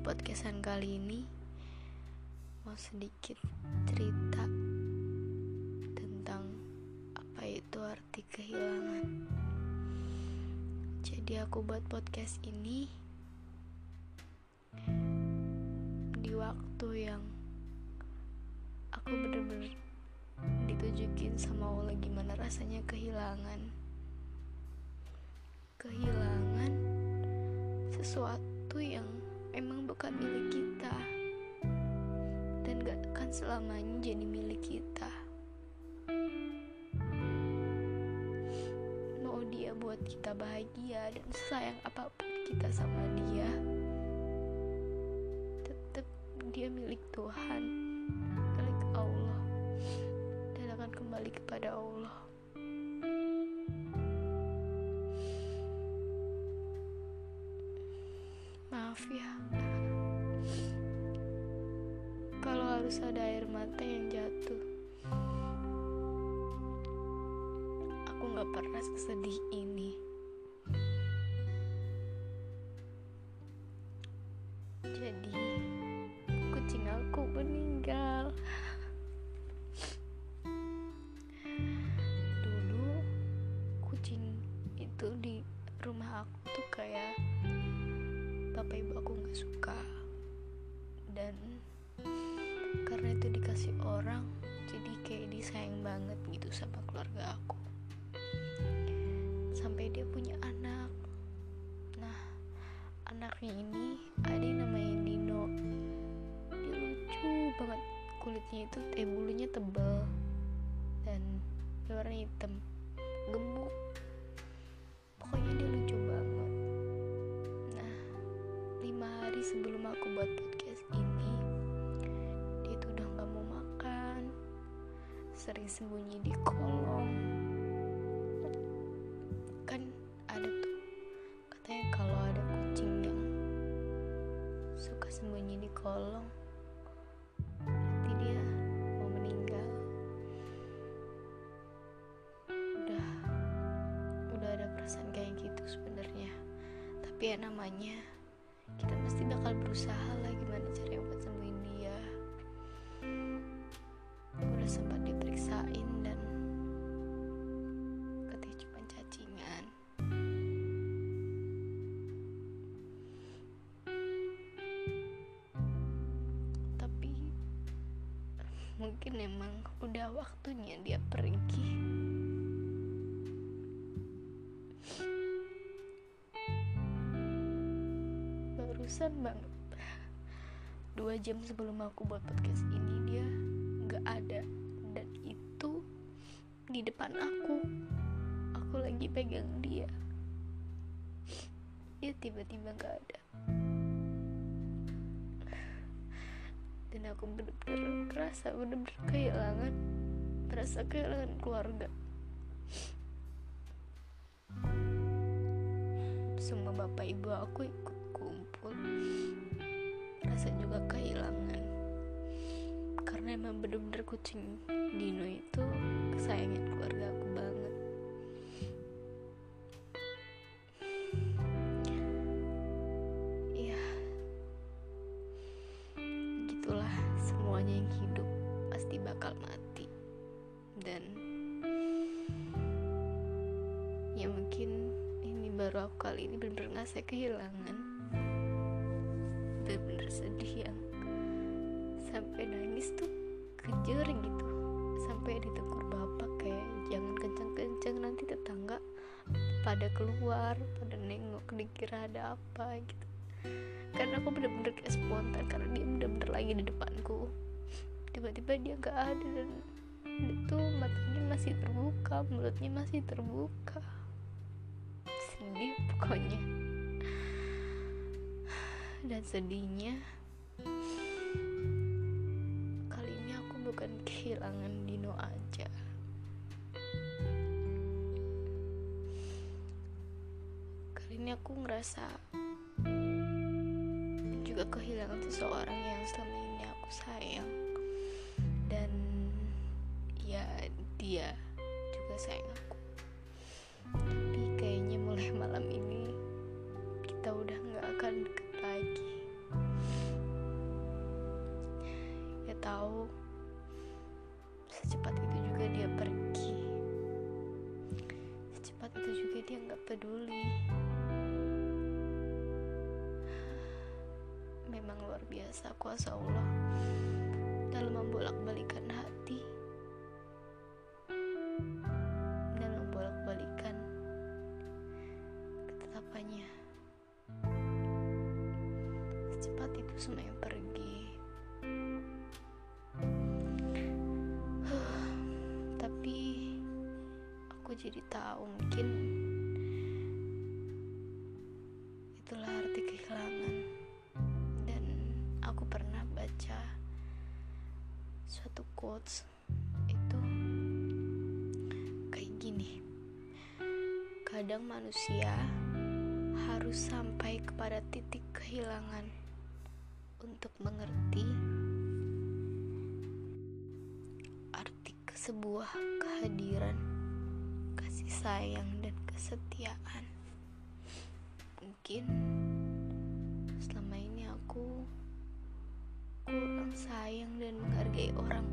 podcastan kali ini mau sedikit cerita tentang apa itu arti kehilangan. Jadi aku buat podcast ini di waktu yang aku bener-bener ditunjukin sama Allah gimana rasanya kehilangan. Kehilangan sesuatu yang emang bukan milik kita. Dan gak akan selamanya jadi milik kita. Mau dia buat kita bahagia dan sayang apa pun kita sama dia tetap dia milik Tuhan milik Allah dan akan kembali kepada Allah maaf ya kalau harus ada air mata yang jatuh aku gak pernah sesedih ini banget gitu sama keluarga aku. Sampai dia punya anak. Nah anaknya ini ada yang namanya Dino dia lucu banget. Kulitnya itu eh bulunya tebal dan warna hitam. Gemuk. Pokoknya dia lucu banget. Nah lima hari sebelum aku buat sering sembunyi di kolong kan ada tuh katanya kalau ada kucing yang suka sembunyi di kolong berarti dia mau meninggal. Udah udah ada perasaan kayak gitu sebenarnya. Tapi ya namanya kita pasti bakal berusaha lah gimana caranya mungkin emang udah waktunya dia pergi. Barusan banget. Dua jam sebelum aku buat podcast ini dia nggak ada. Dan itu di depan aku. Aku lagi pegang dia. Dia tiba-tiba nggak ada dan aku bener-bener merasa bener-bener kehilangan merasa kehilangan keluarga. Semua bapak ibu aku ikut kumpul. Rasa juga kehilangan. Karena emang bener-bener kucing Dino itu kesayangan keluarga aku banget baru aku kali ini bener-bener ngasih kehilangan. Bener-bener sedih yang sampai nangis tuh kejer gitu. Sampai ditegur bapak kayak jangan kenceng-kenceng nanti tetangga pada keluar pada nengok dikira ada apa gitu. Karena aku bener-bener kayak spontan karena dia bener-bener lagi di depanku. Tiba-tiba dia gak ada dan itu matanya masih terbuka mulutnya masih terbuka sedih pokoknya. Dan sedihnya kali ini aku bukan kehilangan Dino aja. Kali ini aku ngerasa juga kehilangan seseorang yang selama ini aku sayang. Dan ya dia juga sayang aku malam ini kita udah nggak akan deket lagi. Ya tahu secepat itu juga dia pergi. Secepat itu juga dia nggak peduli. Memang luar biasa kuasa Allah dalam membolak-balikan hati. Semuanya pergi. Tapi aku jadi tahu mungkin itulah arti kehilangan. Dan aku pernah baca suatu quotes itu kayak gini. Kadang manusia harus sampai kepada titik kehilangan untuk mengerti arti sebuah kehadiran kasih sayang dan kesetiaan. Mungkin selama ini aku kurang sayang dan menghargai orang-orang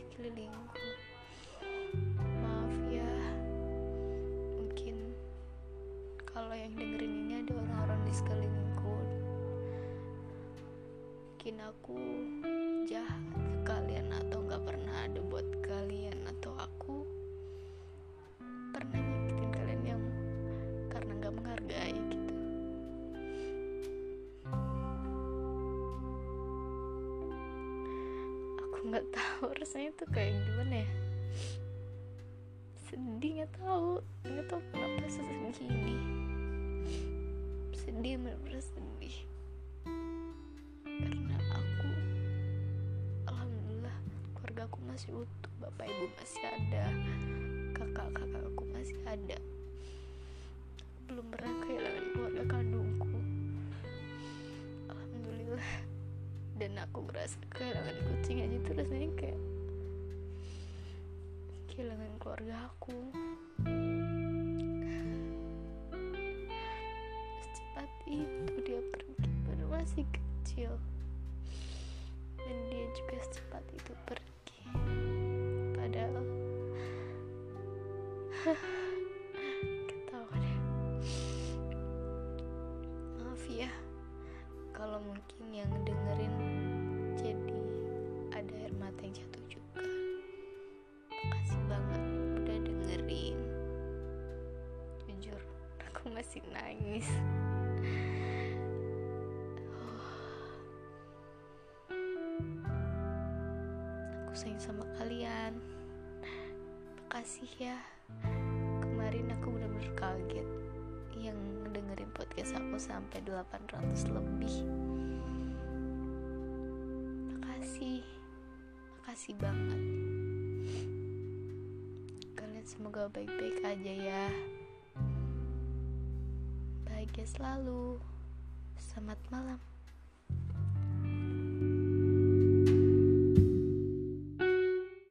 sekelilingku. Maaf ya. Mungkin kalau yang dengerin ini ada orang-orang di sekelilingku mungkin aku tahu rasanya tuh kayak gimana ya? Sedih nggak tahu. Nggak tahu kenapa sesedih ini. Sedih bener-bener sedih. Karena aku alhamdulillah keluarga aku masih utuh. Bapak ibu masih ada. Kakak-kakak aku masih ada. Belum pernah kehilangan keluarga kandungku. Alhamdulillah. Dan aku ngerasa kehilangan rasanya kayak kehilangan keluarga aku. Secepat itu dia pergi baru masih kecil. Dan dia juga secepat itu pergi. Padahal ketawa deh. Maaf ya kalau mungkin yang dengerin nangis. Aku sayang sama kalian. Makasih ya. Kemarin aku bener-bener kaget yang dengerin podcast aku sampai 800 lebih. Makasih. Makasih banget. Kalian semoga baik-baik aja ya bahagia selalu. Selamat malam